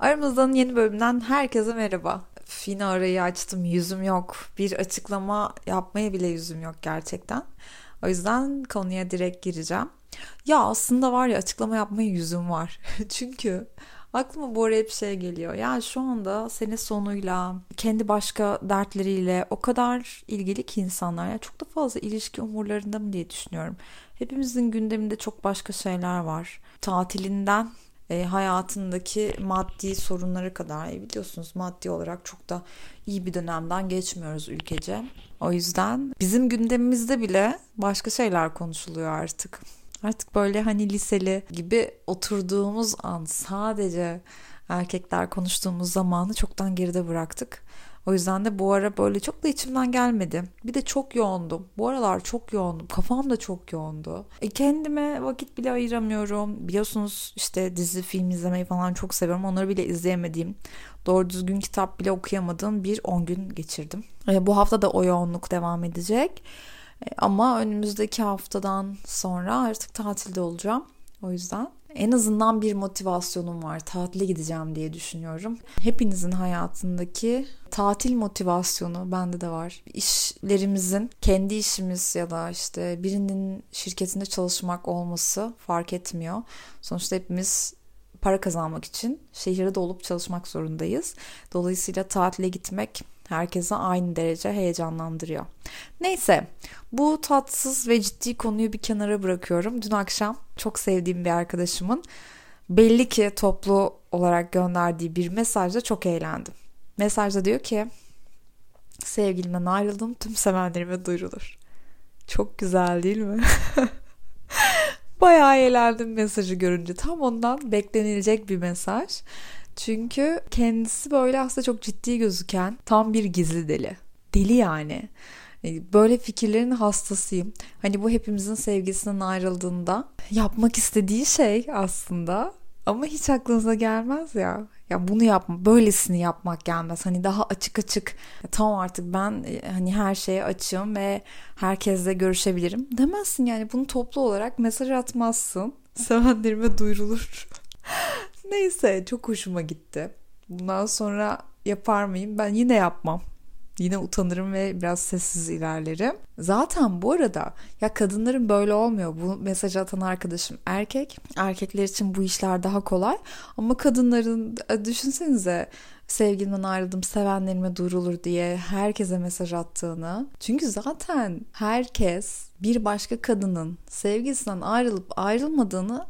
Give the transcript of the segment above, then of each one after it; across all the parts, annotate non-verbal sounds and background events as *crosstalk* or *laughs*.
Aramızdan yeni bölümden herkese merhaba. Yine arayı açtım yüzüm yok. Bir açıklama yapmaya bile yüzüm yok gerçekten. O yüzden konuya direkt gireceğim. Ya aslında var ya açıklama yapmaya yüzüm var. *laughs* Çünkü aklıma bu ara hep şey geliyor. Ya şu anda sene sonuyla, kendi başka dertleriyle o kadar ilgili ki insanlar. Ya çok da fazla ilişki umurlarında mı diye düşünüyorum. Hepimizin gündeminde çok başka şeyler var. Tatilinden e, hayatındaki maddi sorunlara kadar e, biliyorsunuz maddi olarak çok da iyi bir dönemden geçmiyoruz ülkece. O yüzden bizim gündemimizde bile başka şeyler konuşuluyor artık. Artık böyle hani liseli gibi oturduğumuz an sadece erkekler konuştuğumuz zamanı çoktan geride bıraktık. O yüzden de bu ara böyle çok da içimden gelmedi. Bir de çok yoğundum. Bu aralar çok yoğundum. Kafam da çok yoğundu. E kendime vakit bile ayıramıyorum. Biliyorsunuz işte dizi, film izlemeyi falan çok seviyorum. Onları bile izleyemediğim, doğru düzgün kitap bile okuyamadığım bir 10 gün geçirdim. E bu hafta da o yoğunluk devam edecek. E ama önümüzdeki haftadan sonra artık tatilde olacağım. O yüzden en azından bir motivasyonum var. Tatile gideceğim diye düşünüyorum. Hepinizin hayatındaki tatil motivasyonu bende de var. İşlerimizin kendi işimiz ya da işte birinin şirketinde çalışmak olması fark etmiyor. Sonuçta hepimiz para kazanmak için şehirde olup çalışmak zorundayız. Dolayısıyla tatile gitmek herkese aynı derece heyecanlandırıyor. Neyse bu tatsız ve ciddi konuyu bir kenara bırakıyorum. Dün akşam çok sevdiğim bir arkadaşımın belli ki toplu olarak gönderdiği bir mesajda çok eğlendim. Mesajda diyor ki sevgilimden ayrıldım tüm sevenlerime duyurulur. Çok güzel değil mi? *laughs* Bayağı eğlendim mesajı görünce. Tam ondan beklenilecek bir mesaj. Çünkü kendisi böyle aslında çok ciddi gözüken tam bir gizli deli. Deli yani. E, böyle fikirlerin hastasıyım. Hani bu hepimizin sevgisinden ayrıldığında yapmak istediği şey aslında ama hiç aklınıza gelmez ya. Ya bunu yapma, böylesini yapmak gelmez. Hani daha açık açık tamam artık ben e, hani her şeye açığım ve herkesle görüşebilirim demezsin yani. Bunu toplu olarak mesaj atmazsın. *laughs* Sevenlerime duyurulur. *laughs* Neyse çok hoşuma gitti. Bundan sonra yapar mıyım? Ben yine yapmam. Yine utanırım ve biraz sessiz ilerlerim. Zaten bu arada ya kadınların böyle olmuyor. Bu mesaj atan arkadaşım erkek. Erkekler için bu işler daha kolay. Ama kadınların düşünsenize sevgilimden ayrıldım sevenlerime durulur diye herkese mesaj attığını. Çünkü zaten herkes bir başka kadının sevgisinden ayrılıp ayrılmadığını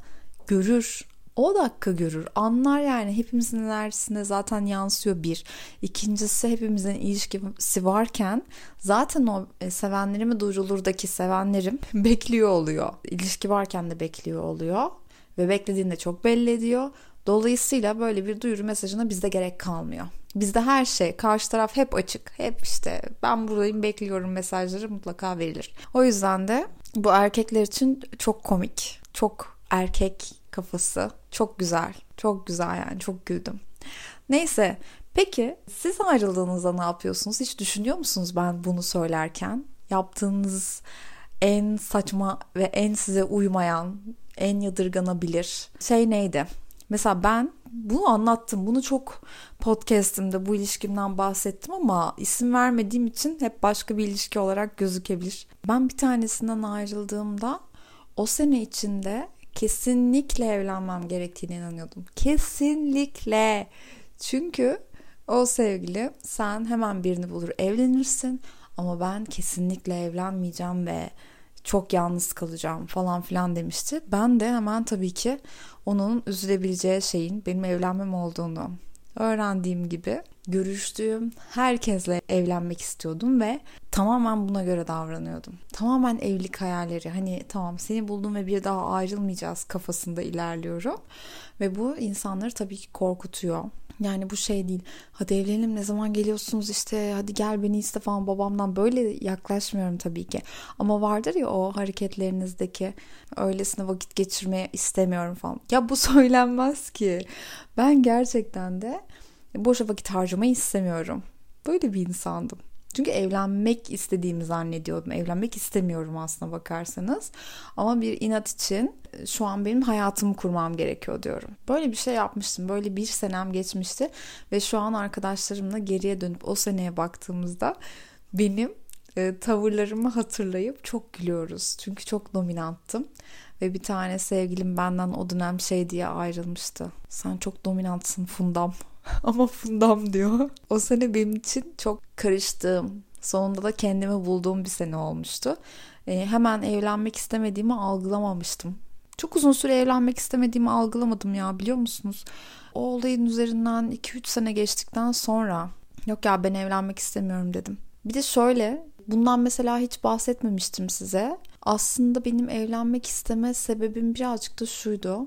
görür o dakika görür. Anlar yani hepimizin enerjisinde zaten yansıyor bir. İkincisi hepimizin ilişkisi varken zaten o e, sevenlerimi duyurulurdaki sevenlerim *laughs* bekliyor oluyor. İlişki varken de bekliyor oluyor. Ve beklediğinde çok belli ediyor. Dolayısıyla böyle bir duyuru mesajına bizde gerek kalmıyor. Bizde her şey, karşı taraf hep açık. Hep işte ben buradayım bekliyorum mesajları mutlaka verilir. O yüzden de bu erkekler için çok komik, çok erkek kafası. Çok güzel. Çok güzel yani. Çok güldüm. Neyse. Peki siz ayrıldığınızda ne yapıyorsunuz? Hiç düşünüyor musunuz ben bunu söylerken? Yaptığınız en saçma ve en size uymayan, en yadırganabilir şey neydi? Mesela ben bunu anlattım. Bunu çok podcast'imde bu ilişkimden bahsettim ama isim vermediğim için hep başka bir ilişki olarak gözükebilir. Ben bir tanesinden ayrıldığımda o sene içinde kesinlikle evlenmem gerektiğine inanıyordum. Kesinlikle. Çünkü o sevgili sen hemen birini bulur evlenirsin ama ben kesinlikle evlenmeyeceğim ve çok yalnız kalacağım falan filan demişti. Ben de hemen tabii ki onun üzülebileceği şeyin benim evlenmem olduğunu öğrendiğim gibi görüştüğüm herkesle evlenmek istiyordum ve tamamen buna göre davranıyordum. Tamamen evlilik hayalleri hani tamam seni buldum ve bir daha ayrılmayacağız kafasında ilerliyorum. Ve bu insanları tabii ki korkutuyor. Yani bu şey değil. Hadi evlenelim ne zaman geliyorsunuz işte hadi gel beni iste falan babamdan böyle yaklaşmıyorum tabii ki. Ama vardır ya o hareketlerinizdeki öylesine vakit geçirmeye istemiyorum falan. Ya bu *laughs* söylenmez ki. Ben gerçekten de boşa vakit harcamayı istemiyorum. Böyle bir insandım. Çünkü evlenmek istediğimi zannediyordum. Evlenmek istemiyorum aslına bakarsanız. Ama bir inat için e, şu an benim hayatımı kurmam gerekiyor diyorum. Böyle bir şey yapmıştım. Böyle bir senem geçmişti. Ve şu an arkadaşlarımla geriye dönüp o seneye baktığımızda benim e, tavırlarımı hatırlayıp çok gülüyoruz. Çünkü çok dominanttım. Ve bir tane sevgilim benden o dönem şey diye ayrılmıştı. Sen çok dominantsın Fundam. *laughs* Ama Fundam diyor. O sene benim için çok karıştığım, sonunda da kendimi bulduğum bir sene olmuştu. E, hemen evlenmek istemediğimi algılamamıştım. Çok uzun süre evlenmek istemediğimi algılamadım ya biliyor musunuz? O olayın üzerinden 2-3 sene geçtikten sonra yok ya ben evlenmek istemiyorum dedim. Bir de şöyle bundan mesela hiç bahsetmemiştim size. Aslında benim evlenmek isteme sebebim birazcık da şuydu.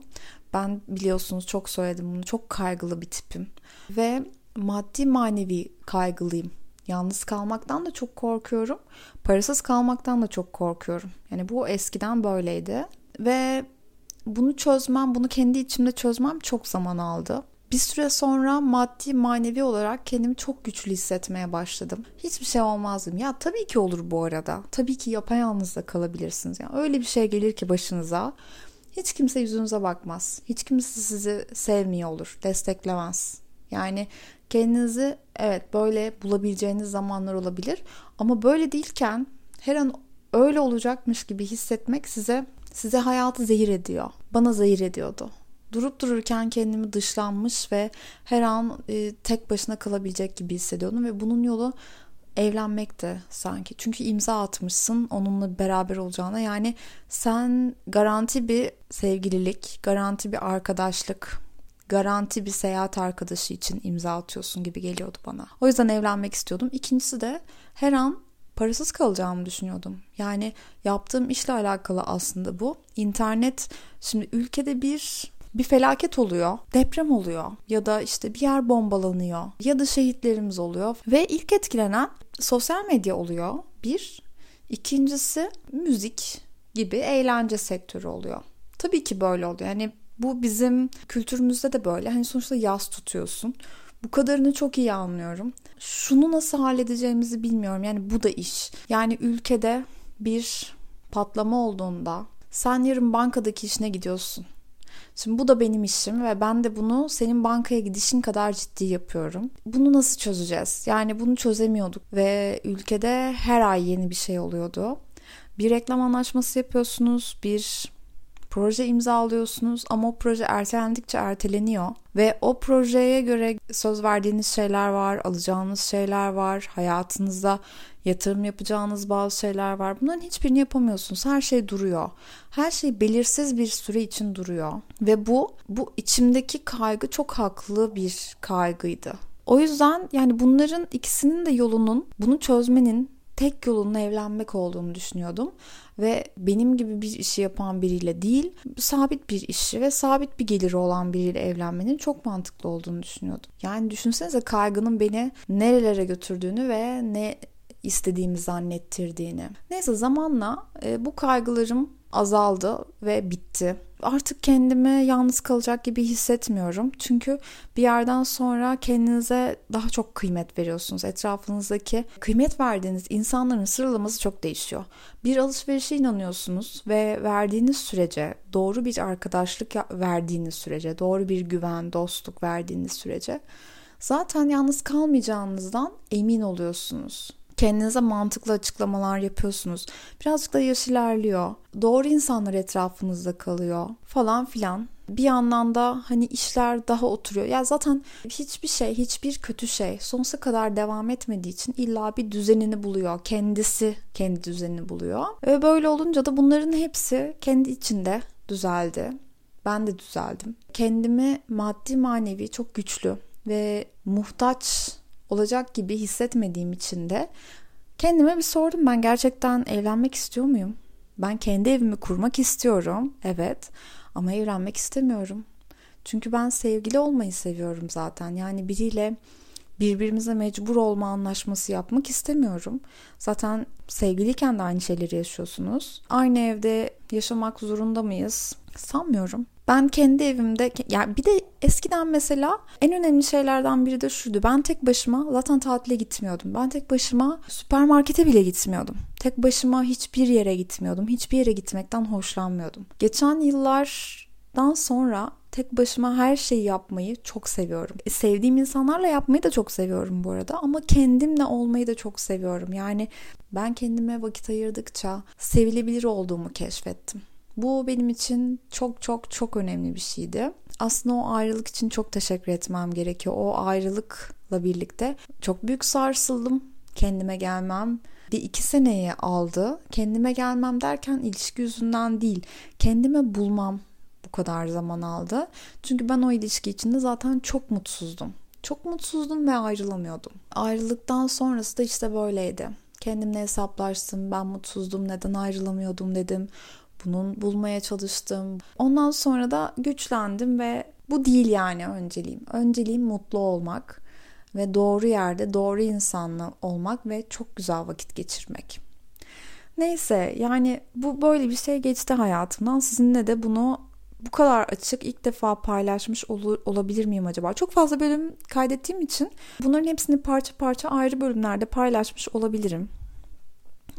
Ben biliyorsunuz çok söyledim bunu. Çok kaygılı bir tipim. Ve maddi manevi kaygılıyım. Yalnız kalmaktan da çok korkuyorum. Parasız kalmaktan da çok korkuyorum. Yani bu eskiden böyleydi. Ve bunu çözmem, bunu kendi içimde çözmem çok zaman aldı. Bir süre sonra maddi manevi olarak kendimi çok güçlü hissetmeye başladım. Hiçbir şey olmazdım. Ya tabii ki olur bu arada. Tabii ki yapayalnız da kalabilirsiniz. Yani öyle bir şey gelir ki başınıza. Hiç kimse yüzünüze bakmaz. Hiç kimse sizi sevmiyor olur, desteklemez. Yani kendinizi evet böyle bulabileceğiniz zamanlar olabilir ama böyle değilken her an öyle olacakmış gibi hissetmek size size hayatı zehir ediyor. Bana zehir ediyordu durup dururken kendimi dışlanmış ve her an e, tek başına kalabilecek gibi hissediyordum ve bunun yolu evlenmekti sanki. Çünkü imza atmışsın onunla beraber olacağına. Yani sen garanti bir sevgililik, garanti bir arkadaşlık, garanti bir seyahat arkadaşı için imza atıyorsun gibi geliyordu bana. O yüzden evlenmek istiyordum. İkincisi de her an parasız kalacağımı düşünüyordum. Yani yaptığım işle alakalı aslında bu. İnternet şimdi ülkede bir bir felaket oluyor, deprem oluyor ya da işte bir yer bombalanıyor ya da şehitlerimiz oluyor ve ilk etkilenen sosyal medya oluyor. Bir, ikincisi müzik gibi eğlence sektörü oluyor. Tabii ki böyle oluyor. Yani bu bizim kültürümüzde de böyle. Hani sonuçta yaz tutuyorsun. Bu kadarını çok iyi anlıyorum. Şunu nasıl halledeceğimizi bilmiyorum. Yani bu da iş. Yani ülkede bir patlama olduğunda sen yarın bankadaki işine gidiyorsun. Şimdi bu da benim işim ve ben de bunu senin bankaya gidişin kadar ciddi yapıyorum. Bunu nasıl çözeceğiz? Yani bunu çözemiyorduk ve ülkede her ay yeni bir şey oluyordu. Bir reklam anlaşması yapıyorsunuz, bir proje imzalıyorsunuz ama o proje ertelendikçe erteleniyor ve o projeye göre söz verdiğiniz şeyler var, alacağınız şeyler var, hayatınızda yatırım yapacağınız bazı şeyler var. Bunların hiçbirini yapamıyorsunuz. Her şey duruyor. Her şey belirsiz bir süre için duruyor ve bu bu içimdeki kaygı çok haklı bir kaygıydı. O yüzden yani bunların ikisinin de yolunun bunu çözmenin tek yolunun evlenmek olduğunu düşünüyordum. Ve benim gibi bir işi yapan biriyle değil, sabit bir işi ve sabit bir geliri olan biriyle evlenmenin çok mantıklı olduğunu düşünüyordum. Yani düşünsenize kaygının beni nerelere götürdüğünü ve ne istediğimi zannettirdiğini. Neyse zamanla e, bu kaygılarım azaldı ve bitti. Artık kendimi yalnız kalacak gibi hissetmiyorum. Çünkü bir yerden sonra kendinize daha çok kıymet veriyorsunuz. Etrafınızdaki kıymet verdiğiniz insanların sıralaması çok değişiyor. Bir alışverişe inanıyorsunuz ve verdiğiniz sürece, doğru bir arkadaşlık verdiğiniz sürece, doğru bir güven, dostluk verdiğiniz sürece zaten yalnız kalmayacağınızdan emin oluyorsunuz kendinize mantıklı açıklamalar yapıyorsunuz. Birazcık da yaş ilerliyor. Doğru insanlar etrafınızda kalıyor falan filan. Bir yandan da hani işler daha oturuyor. Ya zaten hiçbir şey, hiçbir kötü şey sonsuza kadar devam etmediği için illa bir düzenini buluyor. Kendisi kendi düzenini buluyor. Ve böyle olunca da bunların hepsi kendi içinde düzeldi. Ben de düzeldim. Kendimi maddi manevi çok güçlü ve muhtaç olacak gibi hissetmediğim için de kendime bir sordum ben gerçekten evlenmek istiyor muyum? Ben kendi evimi kurmak istiyorum. Evet. Ama evlenmek istemiyorum. Çünkü ben sevgili olmayı seviyorum zaten. Yani biriyle birbirimize mecbur olma anlaşması yapmak istemiyorum. Zaten sevgiliyken de aynı şeyleri yaşıyorsunuz. Aynı evde yaşamak zorunda mıyız? Sanmıyorum. Ben kendi evimde yani bir de eskiden mesela en önemli şeylerden biri de şuydu. Ben tek başıma zaten tatile gitmiyordum. Ben tek başıma süpermarkete bile gitmiyordum. Tek başıma hiçbir yere gitmiyordum. Hiçbir yere gitmekten hoşlanmıyordum. Geçen yıllardan sonra tek başıma her şeyi yapmayı çok seviyorum. E, sevdiğim insanlarla yapmayı da çok seviyorum bu arada ama kendimle olmayı da çok seviyorum. Yani ben kendime vakit ayırdıkça sevilebilir olduğumu keşfettim. Bu benim için çok çok çok önemli bir şeydi. Aslında o ayrılık için çok teşekkür etmem gerekiyor. O ayrılıkla birlikte çok büyük sarsıldım. Kendime gelmem bir iki seneyi aldı. Kendime gelmem derken ilişki yüzünden değil. Kendime bulmam bu kadar zaman aldı. Çünkü ben o ilişki içinde zaten çok mutsuzdum. Çok mutsuzdum ve ayrılamıyordum. Ayrılıktan sonrası da işte böyleydi. Kendimle hesaplaştım. Ben mutsuzdum. Neden ayrılamıyordum dedim. Bunun bulmaya çalıştım. Ondan sonra da güçlendim ve bu değil yani önceliğim. Önceliğim mutlu olmak ve doğru yerde doğru insanla olmak ve çok güzel vakit geçirmek. Neyse yani bu böyle bir şey geçti hayatımdan. Sizinle de bunu bu kadar açık ilk defa paylaşmış olur, olabilir miyim acaba? Çok fazla bölüm kaydettiğim için bunların hepsini parça parça ayrı bölümlerde paylaşmış olabilirim.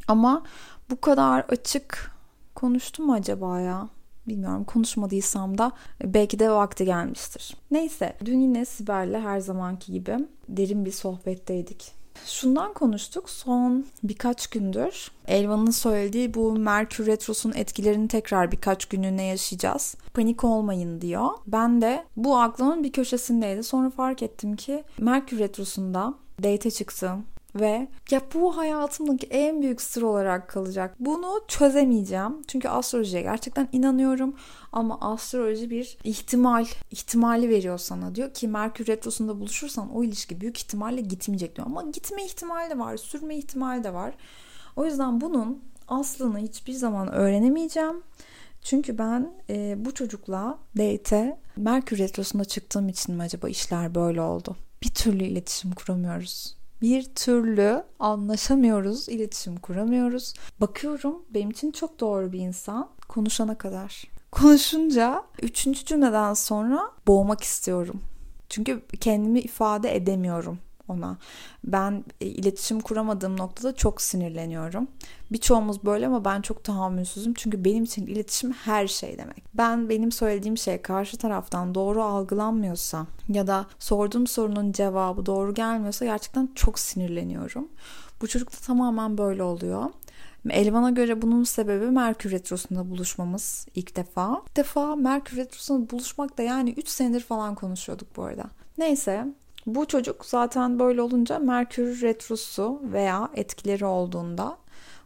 Ama bu kadar açık konuştum mu acaba ya? Bilmiyorum konuşmadıysam da belki de vakti gelmiştir. Neyse dün yine Sibel'le her zamanki gibi derin bir sohbetteydik. Şundan konuştuk son birkaç gündür. Elvan'ın söylediği bu Merkür Retrosu'nun etkilerini tekrar birkaç günlüğüne yaşayacağız. Panik olmayın diyor. Ben de bu aklımın bir köşesindeydi. Sonra fark ettim ki Merkür Retrosu'nda date çıktım ve ya bu hayatımdaki en büyük sır olarak kalacak. Bunu çözemeyeceğim. Çünkü astrolojiye gerçekten inanıyorum. Ama astroloji bir ihtimal, ihtimali veriyor sana. Diyor ki Merkür Retrosu'nda buluşursan o ilişki büyük ihtimalle gitmeyecek diyor. Ama gitme ihtimali de var, sürme ihtimali de var. O yüzden bunun aslını hiçbir zaman öğrenemeyeceğim. Çünkü ben e, bu çocukla date Merkür Retrosu'nda çıktığım için mi acaba işler böyle oldu? Bir türlü iletişim kuramıyoruz bir türlü anlaşamıyoruz, iletişim kuramıyoruz. Bakıyorum benim için çok doğru bir insan konuşana kadar. Konuşunca üçüncü cümleden sonra boğmak istiyorum. Çünkü kendimi ifade edemiyorum ona. Ben e, iletişim kuramadığım noktada çok sinirleniyorum. Birçoğumuz böyle ama ben çok tahammülsüzüm. Çünkü benim için iletişim her şey demek. Ben benim söylediğim şey karşı taraftan doğru algılanmıyorsa ya da sorduğum sorunun cevabı doğru gelmiyorsa gerçekten çok sinirleniyorum. Bu çocukta tamamen böyle oluyor. Elvan'a göre bunun sebebi Merkür Retrosu'nda buluşmamız ilk defa. İlk defa Merkür Retrosu'nda buluşmak da yani 3 senedir falan konuşuyorduk bu arada. Neyse bu çocuk zaten böyle olunca Merkür Retrosu veya etkileri olduğunda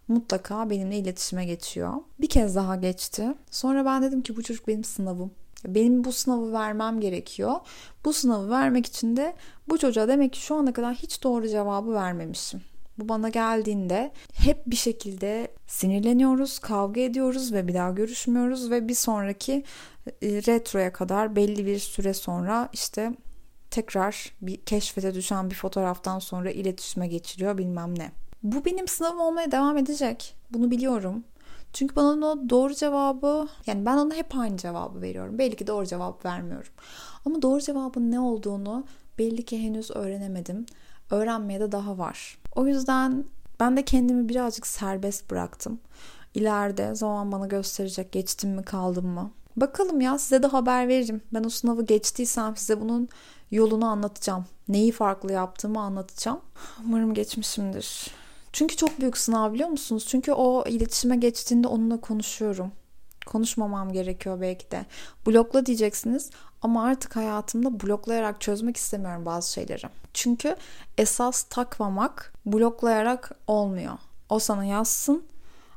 mutlaka benimle iletişime geçiyor. Bir kez daha geçti. Sonra ben dedim ki bu çocuk benim sınavım. Benim bu sınavı vermem gerekiyor. Bu sınavı vermek için de bu çocuğa demek ki şu ana kadar hiç doğru cevabı vermemişim. Bu bana geldiğinde hep bir şekilde sinirleniyoruz, kavga ediyoruz ve bir daha görüşmüyoruz ve bir sonraki e, retroya kadar belli bir süre sonra işte tekrar bir keşfete düşen bir fotoğraftan sonra iletişime geçiriyor bilmem ne. Bu benim sınavım olmaya devam edecek. Bunu biliyorum. Çünkü bana o doğru cevabı yani ben ona hep aynı cevabı veriyorum. Belli ki doğru cevap vermiyorum. Ama doğru cevabın ne olduğunu belli ki henüz öğrenemedim. Öğrenmeye de daha var. O yüzden ben de kendimi birazcık serbest bıraktım. İleride zaman bana gösterecek geçtim mi kaldım mı. Bakalım ya size de haber veririm. Ben o sınavı geçtiysem size bunun yolunu anlatacağım. Neyi farklı yaptığımı anlatacağım. Umarım geçmişimdir. Çünkü çok büyük sınav biliyor musunuz? Çünkü o iletişime geçtiğinde onunla konuşuyorum. Konuşmamam gerekiyor belki de. Blokla diyeceksiniz ama artık hayatımda bloklayarak çözmek istemiyorum bazı şeyleri. Çünkü esas takmamak bloklayarak olmuyor. O sana yazsın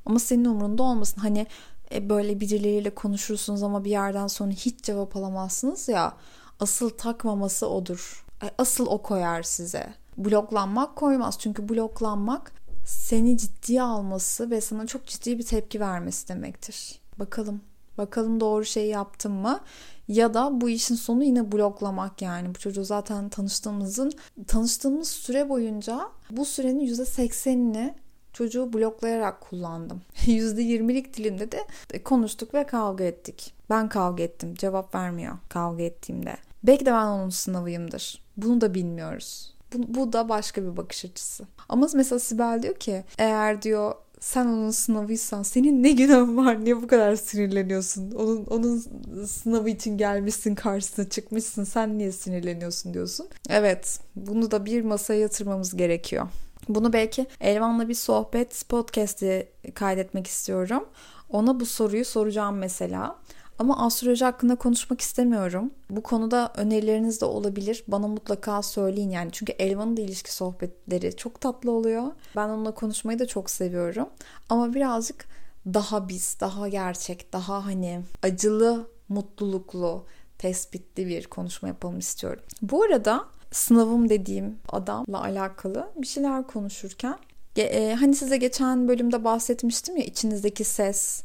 ama senin umurunda olmasın. Hani e, böyle birileriyle konuşursunuz ama bir yerden sonra hiç cevap alamazsınız ya. Asıl takmaması odur. Asıl o koyar size. Bloklanmak koymaz. Çünkü bloklanmak seni ciddiye alması ve sana çok ciddi bir tepki vermesi demektir. Bakalım. Bakalım doğru şeyi yaptım mı? Ya da bu işin sonu yine bloklamak yani. Bu çocuğu zaten tanıştığımızın tanıştığımız süre boyunca bu sürenin %80'ini çocuğu bloklayarak kullandım. *laughs* %20'lik dilimde de konuştuk ve kavga ettik. Ben kavga ettim. Cevap vermiyor kavga ettiğimde. Belki de ben onun sınavıyımdır. Bunu da bilmiyoruz. Bu, bu da başka bir bakış açısı. Ama mesela Sibel diyor ki eğer diyor sen onun sınavıysan senin ne günahın var niye bu kadar sinirleniyorsun? Onun onun sınavı için gelmişsin karşısına çıkmışsın sen niye sinirleniyorsun diyorsun. Evet bunu da bir masaya yatırmamız gerekiyor. Bunu belki Elvan'la bir sohbet podcast'i kaydetmek istiyorum. Ona bu soruyu soracağım mesela. Ama astroloji hakkında konuşmak istemiyorum. Bu konuda önerileriniz de olabilir. Bana mutlaka söyleyin yani. Çünkü Elvan'ın da ilişki sohbetleri çok tatlı oluyor. Ben onunla konuşmayı da çok seviyorum. Ama birazcık daha biz, daha gerçek, daha hani acılı, mutluluklu, tespitli bir konuşma yapalım istiyorum. Bu arada sınavım dediğim adamla alakalı bir şeyler konuşurken e, hani size geçen bölümde bahsetmiştim ya içinizdeki ses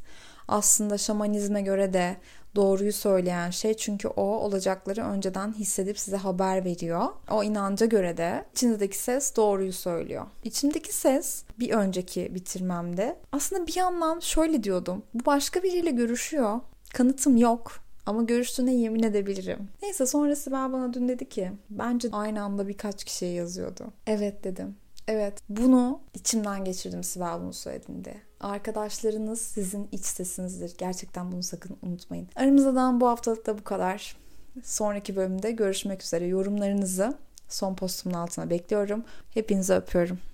aslında şamanizme göre de doğruyu söyleyen şey çünkü o olacakları önceden hissedip size haber veriyor. O inanca göre de içinizdeki ses doğruyu söylüyor. İçimdeki ses bir önceki bitirmemde aslında bir yandan şöyle diyordum. Bu başka biriyle görüşüyor. Kanıtım yok ama görüştüğüne yemin edebilirim. Neyse sonrası ben bana dün dedi ki bence aynı anda birkaç kişiye yazıyordu. Evet dedim. Evet bunu içimden geçirdim Sibel bunu söylediğinde. Arkadaşlarınız sizin iç sesinizdir. Gerçekten bunu sakın unutmayın. Aramızdan bu haftalık da bu kadar. Sonraki bölümde görüşmek üzere. Yorumlarınızı son postumun altına bekliyorum. Hepinizi öpüyorum.